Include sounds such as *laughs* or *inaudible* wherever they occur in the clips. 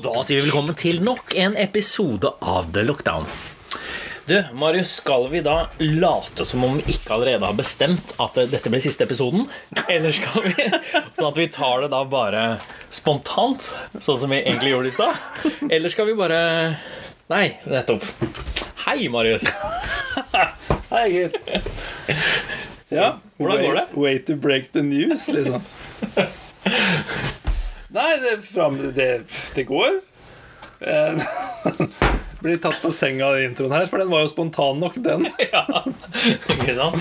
Og da sier vi velkommen til nok en episode av The Lockdown. Du, Marius, skal vi da late som om vi ikke allerede har bestemt at dette blir siste episoden? Eller skal vi Sånn at vi tar det da bare spontant, sånn som vi egentlig gjorde i stad? Eller skal vi bare Nei, nettopp. Hei, Marius. Hei, gutt. Ja, Hvordan går way, det? Way to break the news, liksom. Nei, det, fram, det, det går. Eh, *laughs* Blir tatt på senga i introen her, for den var jo spontan nok, den. *laughs* Ja, ikke sant?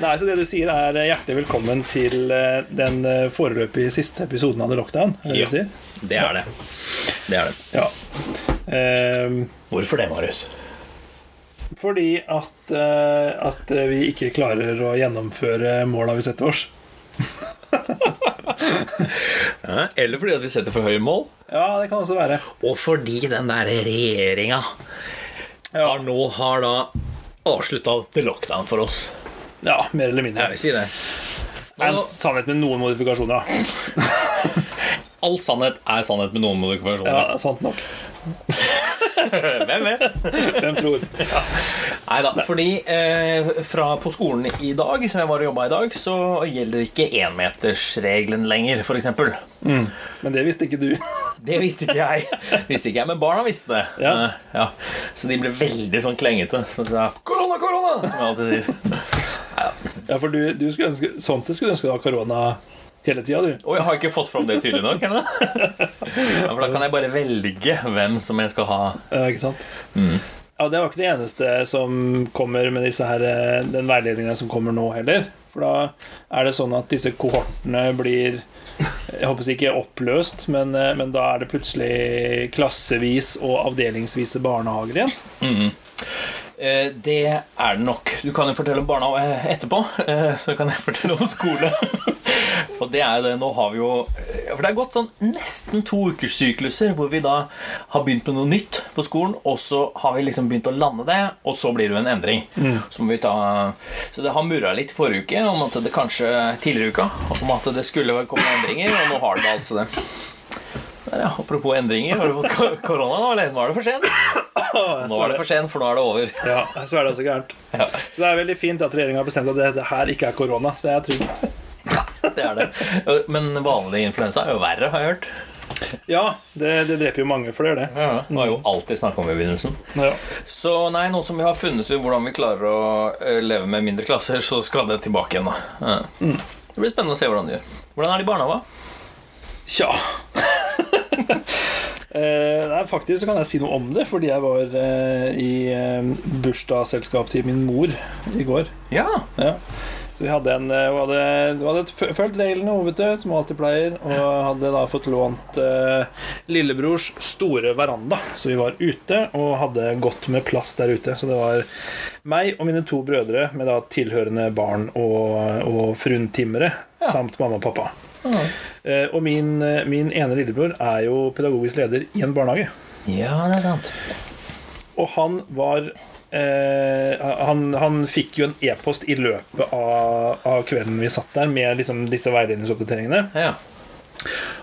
Nei, så det du sier er eh, hjertelig velkommen til eh, den foreløpig siste episoden av The Lockdown. Er det Ja. du sier? Det er det. Det er det. Ja. Ehm, Hvorfor det, Marius? fordi at, uh, at vi ikke klarer å gjennomføre måla vi setter oss. *laughs* Ja, eller fordi at vi setter for høye mål. Ja, det kan også være. Og fordi den der regjeringa Ja. har nå har da avslutta the lockdown for oss. Ja, mer eller mindre. Jeg vil si det. Nå, en sannhet med noen modifikasjoner. all sannhet er sannhet med noen modifikasjoner. Ja, sant nok. *laughs* Hvem vet? Hvem tror? Nei da. Fordi eh, fra på skolen i dag, som jeg var og jobba i dag, så gjelder ikke énmetersregelen lenger, f.eks. Men det visste ikke du. *laughs* Det visste ikke jeg. Visste ikke jeg, Men barna visste det. Ja. Eh, ja. Så de ble veldig sånn klengete. Så sa 'korona, korona', som jeg alltid sier. Ja, for du, du skulle ønske, Sånn sett skulle du ønske du hadde korona hele tida, du. Og jeg har ikke fått fram det tydelig nok ennå. *laughs* Ja, for da kan jeg bare velge hvem som jeg skal ha. Ja, ikke sant? Ja, Det var ikke det eneste som kommer med disse her, eh, den veiledninga som kommer nå heller. For da er det sånn at disse kohortene blir jeg håper ikke oppløst, men, eh, men da er det plutselig klassevis og avdelingsvise barnehager igjen. Mm. Det er det nok. Du kan jo fortelle om barnehage etterpå. eh, Så kan jeg fortelle om skole. *laughs* Og det er jo det, nå har vi jo eh, For det er gått sånn nesten to ukers sykluser hvor vi da har begynt med noe nytt på skolen, og så har vi liksom begynt å lande det, og så blir det jo en endring. Så, må vi ta, så det har murra litt i forrige uke om at det kanskje tidligere uka om at det skulle komme endringer, og nå har det altså det. Der, ja. Apropos endringer, har du fått korona nå, eller? Nå er det for sent. Nå er det for sent, for nå er det over. Ja, så er det også gærent. Ja, Så det er veldig fint at regjeringa har bestemt at det, det her ikke er korona. Så jeg er trygg. *laughs* det er det. Men vanlig influensa er jo verre, har jeg hørt. Ja, det, det dreper jo mange for det. Ja, det var jo alltid snakk om i begynnelsen. Ja. Så nei, nå som vi har funnet ut hvordan vi klarer å eh, leve med mindre klasser, så skal det tilbake igjen. da. Ja. Det blir spennende å se hvordan det gjør. Hvordan er det i barnehagen? Tja *laughs* eh, faktisk så kan jeg si noe om det, fordi jeg var eh, i eh, bursdagsselskap til min mor i går. Ja. Ja. Så vi hadde en eh, Hun hadde, hun hadde fulgt reglene, hun, vet du, som alltid pleier, og hadde da fått lånt eh, lillebrors store veranda. Så vi var ute og hadde godt med plass der ute. Så det var meg og mine to brødre med da tilhørende barn og, og fruntimmere, samt mamma og pappa. Eh, og min, eh, min ene lillebror er jo pedagogisk leder i en barnehage. ja, det er sant. Og han var eh, han, han fikk jo en e-post i løpet av, av kvelden vi satt der, med liksom disse veiledningsoppdateringene. Ja.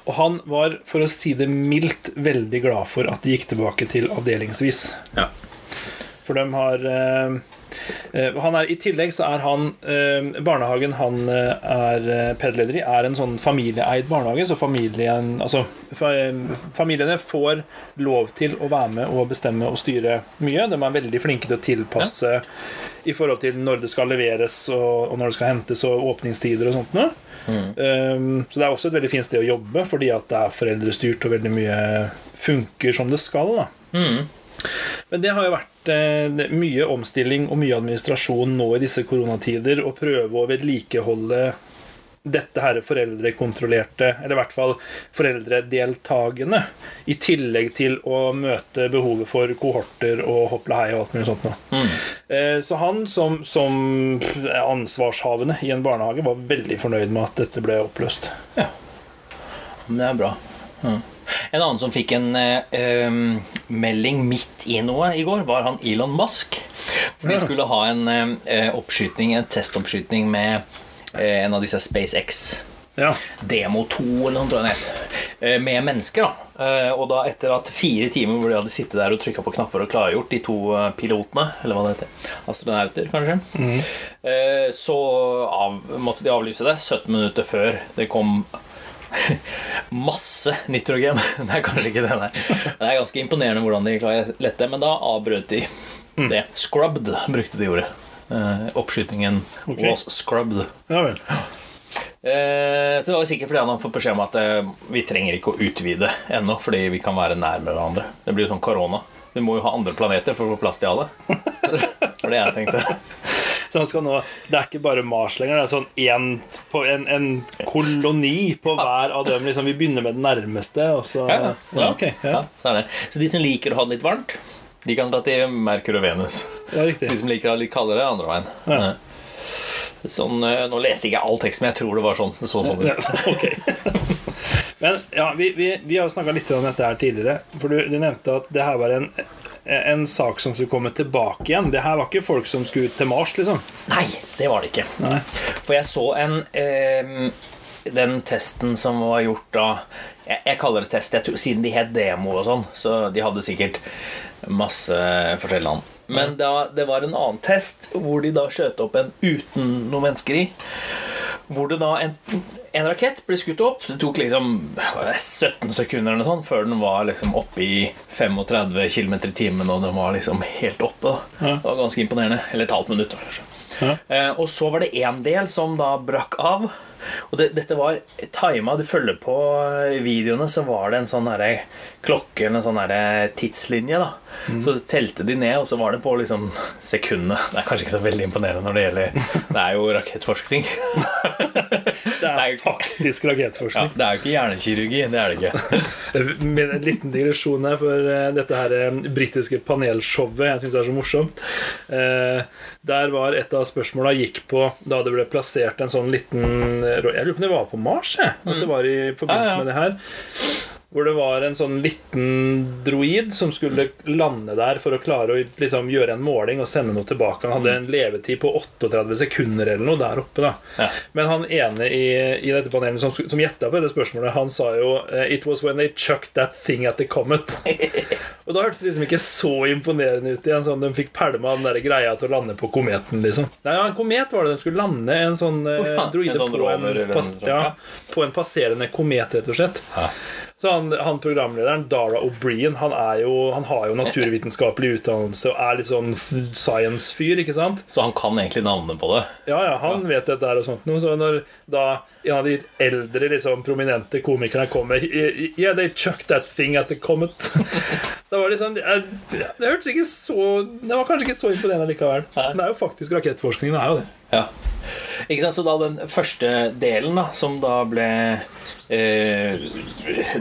Og han var, for å si det mildt, veldig glad for at de gikk tilbake til avdelingsvis. ja. For de har han er, I tillegg så er han eh, Barnehagen han eh, er eh, pedleder i, er en sånn familieeid barnehage. Så familien, altså, fa, familiene får lov til å være med og bestemme og styre mye. De er veldig flinke til å tilpasse i forhold til når det skal leveres, og, når det skal hentes, og åpningstider og sånt noe. Um, så det er også et veldig fint sted å jobbe, fordi at det er foreldrestyrt, og veldig mye funker som det skal. da Mm. Men det har jo vært eh, mye omstilling og mye administrasjon nå i disse koronatider å prøve å vedlikeholde dette her foreldrekontrollerte, eller i hvert fall foreldredeltagende, i tillegg til å møte behovet for kohorter og hopla hei og alt mulig sånt noe. Eh, Så han som, som ansvarshavende i en barnehage var veldig fornøyd med at dette ble oppløst. Ja. Men det er bra. Ja. En annen som fikk en eh, melding midt i noe i går, var han Elon Musk. For de skulle ha en eh, oppskyting, en testoppskyting med eh, en av disse SpaceX. Ja. Demo 2 eller noe, det eh, med mennesker. da Eh, Og da etter at fire timer hvor de hadde sittet der og trykka på knapper og klargjort, de to eh, pilotene, eller hva det heter, astronauter kanskje, mm. så av, måtte de avlyse det 17 minutter før det kom masse nitrogen. Det er kanskje ikke det der. Det er ganske imponerende hvordan de klarer dette lette, men da avbrøt de det. Scrubbed brukte de ordet. Eh, oppskytingen okay. was scrubbed. Ja vel. Eh, så det var sikkert fordi han har fått beskjed om at eh, vi trenger ikke å utvide ennå, fordi vi kan være nærmere hverandre. Det blir jo sånn korona. Vi må jo ha andre planeter for å få plass til alle. *laughs* Det var det jeg tenkte. Så han skal nå, Det er ikke bare Mars lenger. Det er sånn en, på en, en koloni på hver av dem. Liksom, vi begynner med den nærmeste, og så Ja, ja, Okay, ja. Så, er det. så de som liker å ha det litt varmt, de kan dra til Merkur og Venus. ja. De som liker å ha det litt kaldere, andre veien. Ja. Sånn, eh, nå leser ikke jeg all teksten, men jeg tror det var sånn. Det så sånn Ja, ut. ok. Men ja, vi, vi, vi har jo snakka litt om dette her tidligere. For du, du nevnte at det her var en, en sak som skulle komme tilbake igjen. Det her var ikke folk som skulle ut til Mars, liksom. Nei, det var det ikke. Nei. For jeg så en eh, Den testen som var gjort da Jeg, jeg kaller det test, tror, siden de het demo og sånn, så de hadde sikkert masse forskjellige land. Men da, det var en annen test hvor de da skjøt opp en uten noen mennesker i. Hvor det da en, en rakett ble skutt opp. Det tok liksom det, 17 sekunder eller noe sånt før den var liksom oppe i 35 km i timen, og den var liksom helt oppe. da. Det var ganske imponerende. Eller et halvt minutt, kanskje. Ja. Eh, og så var det én del som da brakk av. Og det, dette var tima. Du følger på videoene, så var det en sånn der, klokke eller en sånn der, tidslinje. da Så telte de ned, og så var det på liksom sekundene. Det er kanskje ikke så veldig imponerende når det gjelder *laughs* Det er jo rakettforskning. Det er *laughs* faktisk faktisk Ja, det er jo ikke hjernekirurgi. Det er det ikke. *laughs* Med en liten digresjon her for eh, dette her eh, britiske panelshowet jeg syns er så morsomt. Eh, der var et av spørsmåla gikk på da det ble plassert en sånn liten Jeg lurer på om det var på Mars, jeg. At det var i forbindelse med det her. Hvor det var en sånn liten droid som skulle lande der for å klare å liksom gjøre en måling og sende noe tilbake. Han hadde en levetid på 38 sekunder eller noe der oppe. da Ja. Men han ene i, i dette panelet som, som gjetta på dette spørsmålet, han sa jo eh, It was when they chucked that thing at the comet. *laughs* Og da hørtes det liksom ikke så imponerende ut igjen. Sånn, de fikk pælma den der greia til å lande på kometen, liksom. Nei, ja, en komet var det. De skulle lande en sånn Å ja, droide en sånn på, en, en ja. på en passerende komet, rett og slett. Ja. Så han, han programlederen, Dara O'Brien, han, han har jo naturvitenskapelig utdannelse og er litt sånn science-fyr, ikke sant? Så han kan egentlig navnet på det. Ja, ja, han vet dette og sånt noe. Så når da en av de eldre, liksom, prominente komikerne kommer Yeah, they chucked that thing at the comet. *laughs* det var sånn Det, det hørtes ikke så Det var kanskje ikke så imponerende likevel. Men det er jo faktisk rakettforskning. Det er jo det. Ja. Ikke sant, Så da den første delen, da, som da ble eh,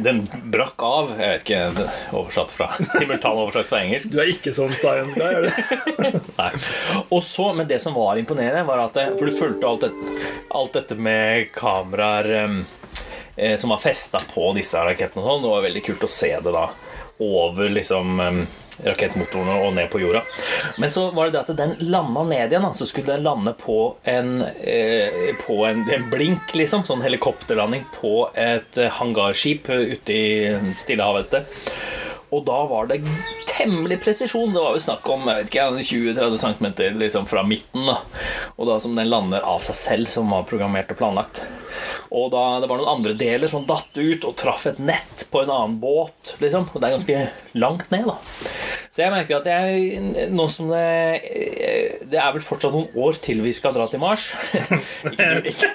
Den brakk av Jeg vet ikke, oversatt fra *laughs* simultanoversatt fra engelsk. Du er ikke sånn science guy, er du? *laughs* Nei. Og så, Men det som var imponerende, var at For du fulgte alt, det, alt dette med kameraer eh, som var festa på disse rakettene og sånn. Det var veldig kult å se det da over liksom rakettmotorene og ned på jorda. Men så var det det at den landa ned igjen. da Så skulle den lande på en eh, På en, en blink, liksom. Sånn helikopterlanding på et eh, hangarskip eh, ute i Stillehavet et sted. Og da var det temmelig presisjon. Det var jo snakk om jeg vet ikke, 20-30 cm liksom fra midten. da Og da som den lander av seg selv, som var programmert og planlagt. Og da det var noen andre deler som datt ut og traff et nett på en annen båt. liksom Og det er ganske langt ned, da. Så jeg merker at jeg nå som det Det er vel fortsatt noen år til vi skal dra til Mars. *laughs* ikke, du, ikke.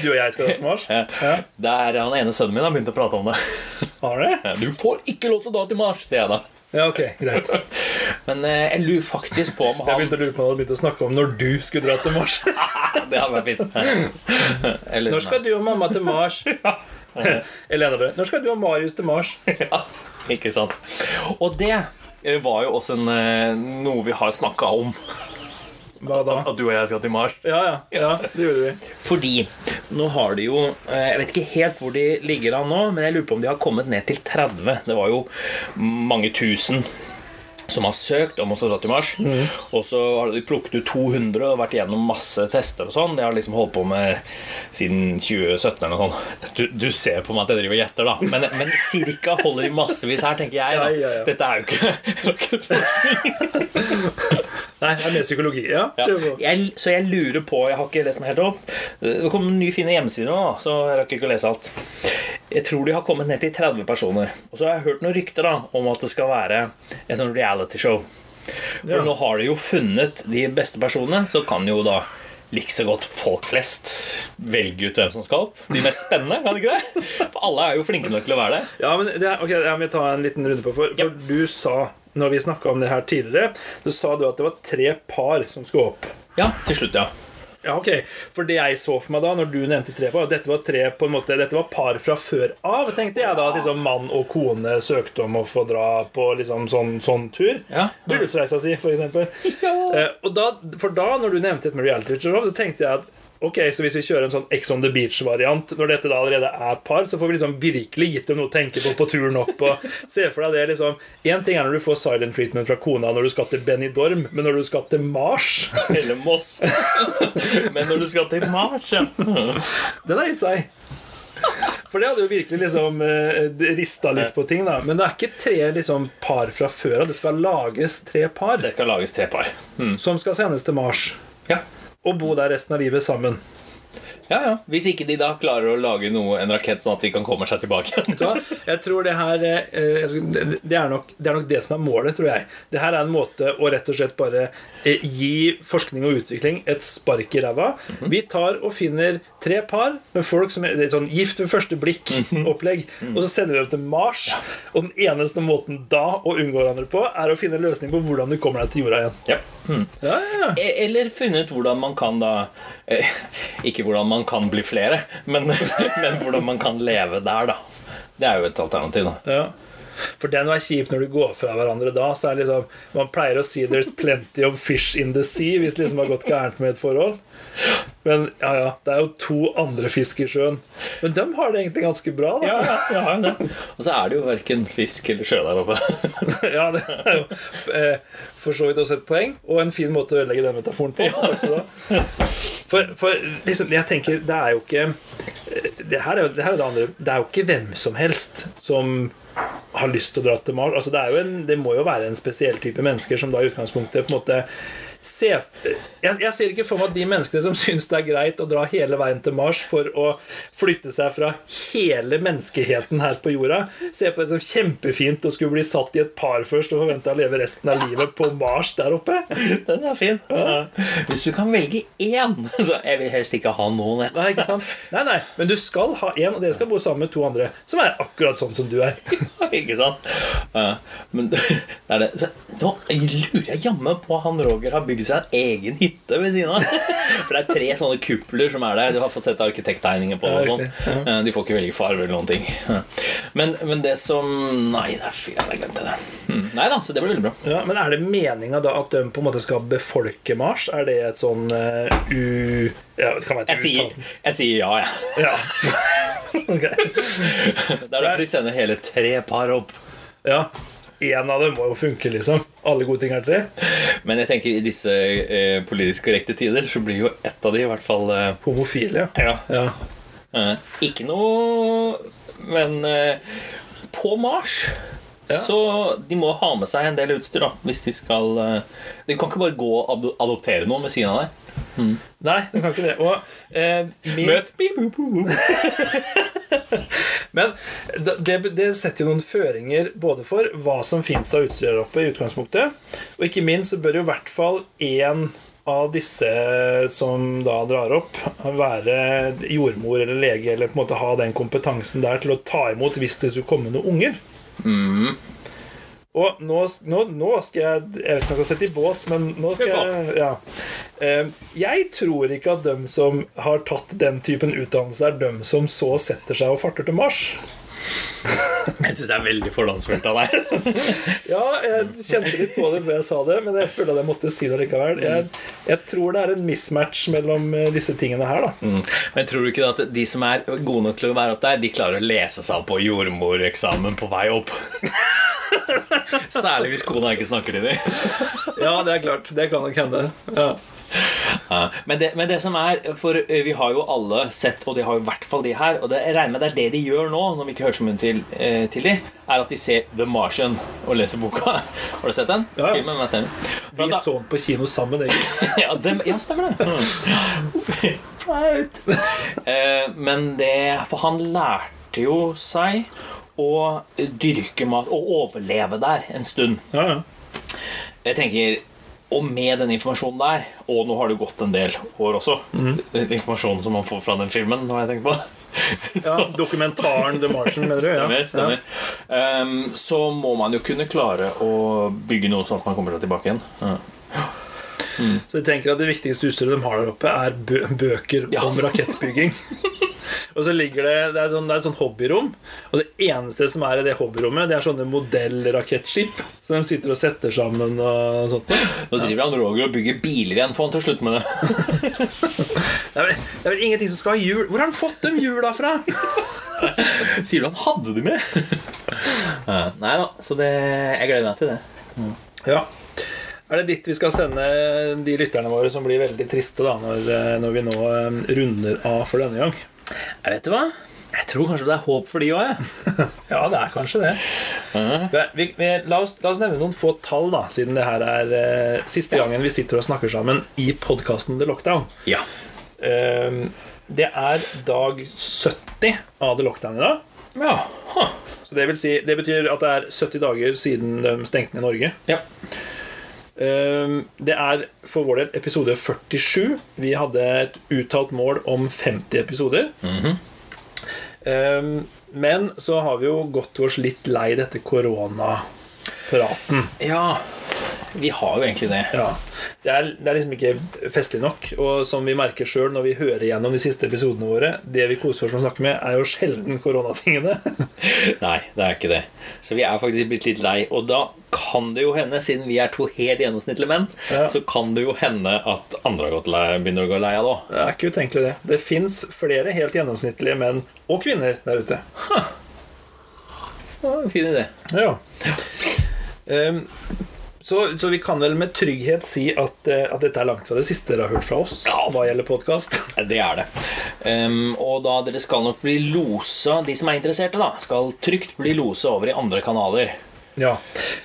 Du og jeg skal dra til Mars. Ja. Ja. Det er han ene sønnen min har begynt å prate om det. Har det? Du får ikke lov til å dra til Mars, sier jeg da. Ja, ok, greit. *laughs* Men eh, jeg lurer faktisk på om han Jeg begynte å lure på om han begynte å snakke om når du skulle dra til Mars. *laughs* Det hadde vært fint. *laughs* Eller, Når skal du og mamma til Mars? Elena Bø. Når skal du og Marius til Mars? Ja, ikke sant. Og det eh, var jo også en, eh, noe vi har snakka om. Hva da? At du og jeg skal til Mars. Ja, ja, ja, det gjorde vi. Fordi nå har de jo eh, Jeg vet ikke helt hvor de ligger an nå, men jeg lurer på om de har kommet ned til 30. Det var jo mange tusen som har søkt om å dra til Mars. Og så har de plukket ut 200 og vært gjennom masse tester og sånn. Det har liksom holdt på med siden 2017 eller noe sånt. Du, du ser på meg at jeg driver og gjetter, da. Men, men cirka holder de massevis her, tenker jeg. Da. Ja, ja, ja. Dette er jo ikke *laughs* rakettforskning. Nei, det er mer psykologi. Ja, Ja. Jeg, så jeg lurer på Jeg har ikke lest meg helt opp. Det kom en nye fine hjemmesider nå, så jeg rakk ikke å lese alt. Jeg tror de har kommet ned til 30 personer. Og så har jeg hørt noen rykter da om at det skal være en sånn reality-show. For Ja. nå har de jo funnet de beste personene, så kan jo da like så godt folk flest velge ut hvem som skal opp. De mest spennende, kan de ikke det? For alle er jo flinke nok til å være det. Ja, men det er, ok, jeg må ta en liten runde på For, Ja. for du sa, når vi snakka om det her tidligere, så sa du at det var tre par som skulle opp. Ja, til slutt, ja. Ja, ok. For det jeg så for meg da, når du nevnte tre par, dette var tre på en måte, dette var par fra før av, tenkte jeg da. At liksom mann og kone søkte om å få dra på liksom sånn, sånn tur. Ja. Bryllupsreisa si, for eksempel. *laughs* Eh, og da, for da, når du nevnte et med reality show, så tenkte jeg at Ok, så Hvis vi kjører en sånn Ex on the Beach-variant, når dette da allerede er par, så får vi liksom virkelig gitt dem noe å tenke på på turen opp. og *laughs* Se for deg det liksom Én ting er når du får silent treatment fra kona når du skal til Benidorm, men når du skal til Mars *laughs* Eller Moss. *laughs* Men når du skal til Mars, ja. Den er litt seig. For det hadde jo virkelig liksom eh, rista litt på ting, da. Men det er ikke tre liksom, par fra før av. Det skal lages tre par Det skal lages tre par. som skal sendes til Mars. Ja. Og bo der resten av livet sammen. Ja, ja. Hvis ikke de da klarer å lage noe, en rakett sånn at de kan komme seg tilbake. Jeg tror det her eh, det er, nok, det er nok det som er målet, tror jeg. Det her er en måte å rett og slett bare eh, gi forskning og utvikling et spark i ræva. Vi tar og finner tre par med folk som er det er sånn gift ved første blikk-opplegg, og så sender vi dem til Mars. Og den eneste måten da å unngå hverandre på, er å finne en løsning på hvordan du kommer deg til jorda igjen. Ja. Hmm. Ja, ja. E- Eller funnet hvordan man kan da eh, Ikke hvordan man kan bli flere, men, *laughs* men hvordan man kan leve der, da. Det er jo et alternativ, da. Ja. For det er kjipt når du går fra hverandre da. Så er liksom, Man pleier å si 'there's plenty of fish in the sea' hvis det liksom har gått gærent med et forhold. Men ja, ja, det er jo to andre fisk i sjøen. Men de har det egentlig ganske bra, da. Ja, ja, ja, det. *laughs* Og så er det jo verken fisk eller sjø der oppe. *laughs* Ja, det er jo eh, for så vidt også et poeng, og en fin måte å ødelegge den metaforen på. Skal. For, for liksom, jeg tenker, det er jo ikke eh, det her er jo det, her er det andre Det er jo ikke hvem som helst som har lyst til å dra til Mars. Altså, det, er jo en, det må jo være en spesiell type mennesker som da i utgangspunktet på en måte Se, jeg, jeg ser ikke for meg at de menneskene som syns det er greit å dra hele veien til Mars for å flytte seg fra hele menneskeheten her på jorda, ser på det som kjempefint å skulle bli satt i et par først og forvente å leve resten av livet på Mars der oppe. Den er fin. Ja. Hvis du kan velge én Så jeg vil helst ikke ha noen. jeg. Nei, ikke sant? Nei, nei, men du skal ha én, og dere skal bo sammen med to andre som er akkurat sånn som du er. *laughs* Ikke sant? Ja, men *laughs* det er det. Nå lurer jeg jammen på han Roger har bygd seg en egen hytte ved siden av. *laughs* For det er tre sånne kupler som er der. Du har fått sett arkitekttegninger på Ja, og sånn. Ja, De får ikke velge farge eller noen ting. Men, men det som Nei, det er fy, jeg glemte det. Mm. Nei da, så det blir veldig bra. Ja, men er det meninga da at de på en måte skal befolke Mars? Er det et sånn uh, u... Ja, det Jeg sier, jeg sier ja, jeg. Ja. *laughs* *laughs* ok. Det er derfor de sender hele tre par opp. Ja. Én av dem må jo funke, liksom. Alle gode ting er tre. Men jeg tenker i disse eh, politisk korrekte tider så blir jo ett av de i hvert fall eh, Homofile, ja. ja, ja. Eh, ikke noe Men eh, på Mars Ja. Så de må ha med seg en del utstyr da hvis de skal eh, De kan ikke bare gå og adoptere noen ved siden av deg. Nei, den kan ikke det. Og eh, min. *laughs* Men det, det setter jo noen føringer både for hva som fins av utstyr der oppe, i utgangspunktet, og ikke minst så bør jo i hvert fall én av disse som da drar opp, være jordmor eller lege, eller på en måte ha den kompetansen der til å ta imot hvis det skulle komme noen unger. Og nå, nå, nå skal jeg Jeg vet ikke om jeg skal sette i bås, men nå skal jeg ja. Eh, Jeg tror ikke at dem som har tatt den typen utdannelse, er dem som så setter seg og farter til Mars. *laughs* Jeg syns det er veldig fordomsfullt av deg. *laughs* Ja, jeg kjente litt på det før jeg sa det, men jeg føler at jeg måtte si det likevel. Jeg, jeg tror det er en mismatch mellom eh, disse tingene her, da. Mm. Men tror du ikke at de som er gode nok til å være opp der, de klarer å lese seg opp på jordmoreksamen på vei opp? *laughs* Særlig hvis kona ikke snakker til dem. Ja, det er klart. Det kan nok hende. Ja. Ja, men, det, men det som er For eh, vi har jo alle sett, og de har jo i hvert fall de her Og det, jeg regner med det er det de gjør nå, når vi ikke hører så mye til, eh, til de Er at de ser The Martian og leser boka. Har du sett den? Ja, ja. Filmen. For Vi da- så den på kino sammen, egentlig. *laughs* ja, det, ja, stemmer det. Flaut. Eh, men det For han lærte jo seg å dyrke mat og overleve der en stund. Ja, ja. Jeg tenker og med den informasjonen der Og nå har det gått en del år også. Den Informasjonen som man får fra den filmen. Nå har jeg tenkt på *laughs* ja Dokumentaren The Martian, mener du? Stemmer. Ja. stemmer Ehm, Så må man jo kunne klare å bygge noe sånn at man kommer seg tilbake igjen. Ja. Så jeg tenker at Det viktigste utstyret de har der oppe, er bø bøker Ja. om rakettbygging. *laughs* og så ligger det Det er, sånn, det er et sånn hobbyrom. Og det eneste som er i det hobbyrommet, Det er sånne modellrakettskip som de sitter og setter sammen. og sånt Nå driver han Roger og bygger biler igjen. Få han til å slutte med det. *laughs* Det er, vel, det er vel ingenting som skal ha hjul. Hvor har han fått de hjula fra? *laughs* Sier du han hadde de med? nei da, så det, jeg gleder meg til det. Ja Er det dit vi skal sende de lytterne våre som blir veldig triste da når, når vi nå eh, runder av for denne gang? Jeg vet du hva? Jeg tror kanskje det er håp for de òg, jeg. *laughs* Ja, det er kanskje det. Vi, vi, la, oss, la oss nevne noen få tall, da siden det her er eh, siste gangen vi sitter og snakker sammen i podkasten The Lockdown. Ja. Eh, det er dag 70 av The Lockdown i dag. ja. Huh. Så det, vil si, det betyr at det er 70 dager siden de stengte ned Norge. ja. Eh, det er for vår del episode 47. Vi hadde et uttalt mål om 50 episoder. Eh, men så har vi jo gått oss litt lei dette koronapraten. Ja. Vi har jo egentlig det. Ja, det er, det er liksom ikke festlig nok. Og som vi merker sjøl når vi hører gjennom de siste episodene våre, det vi koser oss med å snakke med, er jo sjelden koronatingene. *laughs* Nei, det er ikke det. Så vi er faktisk blitt litt lei. Og da kan det jo hende, siden vi er to helt gjennomsnittlige menn, Ja. så kan det jo hende at andre lei, begynner å gå lei av det òg. Det er ikke utenkelig, det. Det fins flere helt gjennomsnittlige menn og kvinner der ute. Fin idé. Ja. Um, så, så vi kan vel med trygghet si at, eh, at dette er langt fra det siste dere har hørt fra oss Ja. hva gjelder podkast. *laughs* Det er det. Um, og da dere skal nok bli losa, de som er interesserte, da, skal trygt bli losa over i andre kanaler. Ja.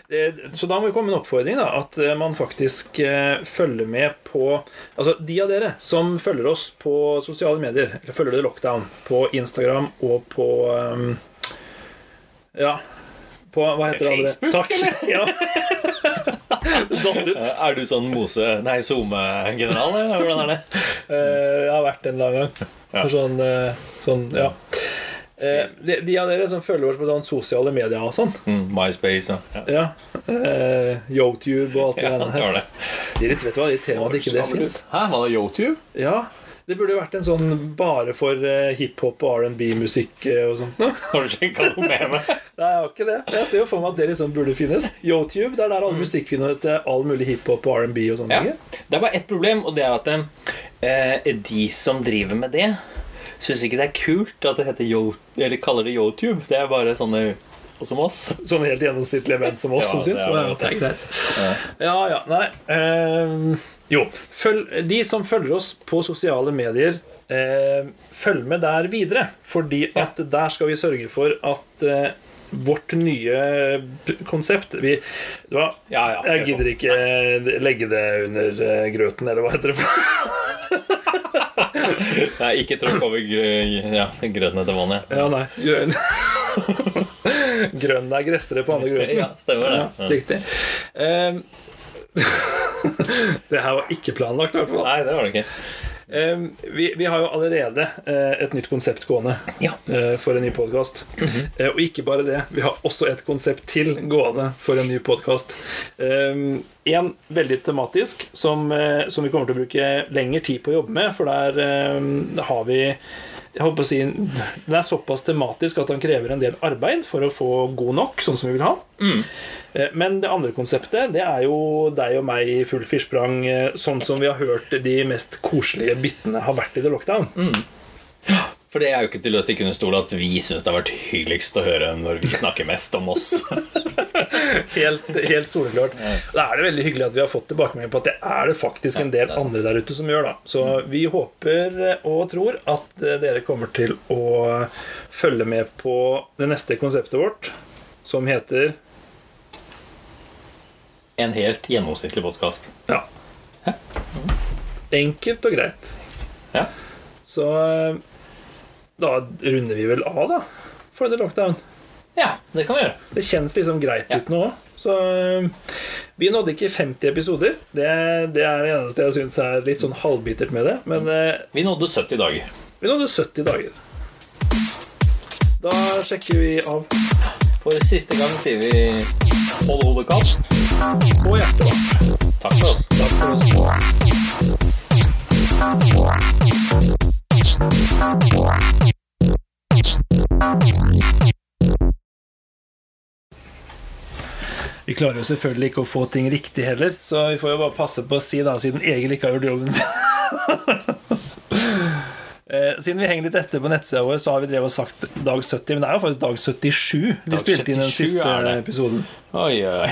Det, så da må vi komme med en oppfordring. da At eh, man faktisk eh, følger med på Altså de av dere som følger oss på sosiale medier, eller følger det Lockdown på Instagram og på Ja. På hva heter det? andre? Facebook, Takk. *laughs* Ja. *laughs* Datt ut. Eh, Er du sånn Mose... Nei, SoMe-general, eller hvordan er det? Eh, jeg har vært en lang gang. Ja. For Sånn, eh, sånn, ja. Eh, de, de av dere som følger oss på sånn sosiale medier og sånn, Mm, MySpace ja. ja, eh, Yotube og alt det Ja, der var det. Det vet du hva, det irriterer meg at ikke det fins. Hæ, var det Yotube? Ja, det burde vært en sånn bare for eh, hiphop og R&B-musikk eh, og sånt. *laughs* Har du sjekka meg? *laughs* Nei, jeg har ikke det. Jeg ser jo for meg at det liksom burde finnes. Yotube, det er der alle musikkvinnere til all mulig hiphop og R&B og sånne Ja. Det er bare ett problem, og det er at eh, de som driver med det, syns ikke det er kult at det heter yo, eller kaller det YouTube. Det er bare sånne som oss. Sånne helt gjennomsnittlige menn som oss Ja, som syns. det er Ja, det. det er greit. Ja, ja, nei eh, Jo. Følg, de som følger oss på sosiale medier, eh, følg med der videre. Fordi at der skal vi sørge for at eh, vårt nye konsept vi? Ja, ja, Jeg gidder ikke legge det under eh, grøten, eller hva heter det? *laughs* *laughs* Nei, ikke tråkk over grønne ja, grøten etter vannet. Ja, nei. Grønn, *laughs* grønn er gressere på andre grunner Ja, stemmer det. Ja, riktig. Um, *laughs* det her var ikke planlagt, i hvert fall. Nei, det var det ikke. Vi, vi har jo allerede eh, et nytt konsept gående Ja. eh, for en ny podkast. og ikke bare det, vi har også et konsept til gående for en ny podkast. en veldig tematisk, som, eh, som vi kommer til å bruke lengre tid på å jobbe med, for der eh, har vi jeg håper å si, Den er såpass tematisk at han krever en del arbeid for å få god nok, sånn som vi vil ha. Mm. Men det andre konseptet det er jo deg og meg i full firsprang, eh, sånn som vi har hørt de mest koselige bitene har vært i The Lockdown. For det er jo ikke til å stikke under stol at vi syns det har vært hyggeligst å høre når vi snakker mest om oss. *laughs* Helt, helt soleklart. Da er det veldig hyggelig at vi har fått tilbakemelding på at det er det faktisk en del andre der ute som gjør. da Så vi håper og tror at eh, dere kommer til å følge med på det neste konseptet vårt, som heter En helt gjennomsnittlig podkast. Ja. Enkelt og greit. Ja. Så eh, da runder vi vel av, da, for the lockdown. ja, det kan vi gjøre. Det kjennes liksom greit Ja. ut nå òg. Så vi nådde ikke 50 episoder. Det, det er det eneste jeg syns er litt sånn halvbittert med det. Men øh, Vi nådde 70 dager. vi nådde 70 dager. Da sjekker vi av For siste gang sier vi hold hodet kaldt. på hjertet vårt. Takk for oss. Takk for oss. Klarer jo selvfølgelig ikke å få ting riktig heller, så vi får jo bare passe på å si, da, siden Egil ikke har gjort jobben sin. *laughs* Siden vi henger litt etter på nettsida vår, så har vi drevet og sagt dag 70. Men det er jo faktisk dag 77 vi Dag spilte inn den siste episoden. Oi, oi.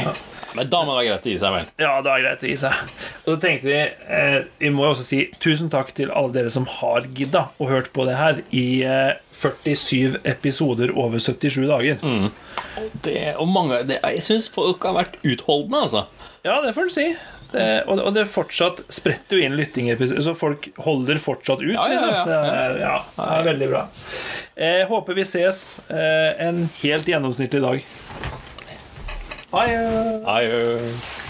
Men da må det være greit å gi seg, vel. Ja, det er greit å gi seg. Og så tenkte vi eh, Vi må jo også si tusen takk til alle dere som har gidda og hørt på det her i eh, 47 episoder over 77 dager. Det, og mange, det, jeg syns folk har vært utholdende, altså. Ja, det får du si. Det, og, og det fortsatt spretter jo inn lyttinger, så folk holder fortsatt ut. Ja, ja, ja. liksom. Det er, ja, det er veldig bra. Jeg håper vi ses eh, en helt gjennomsnittlig dag. Adjø.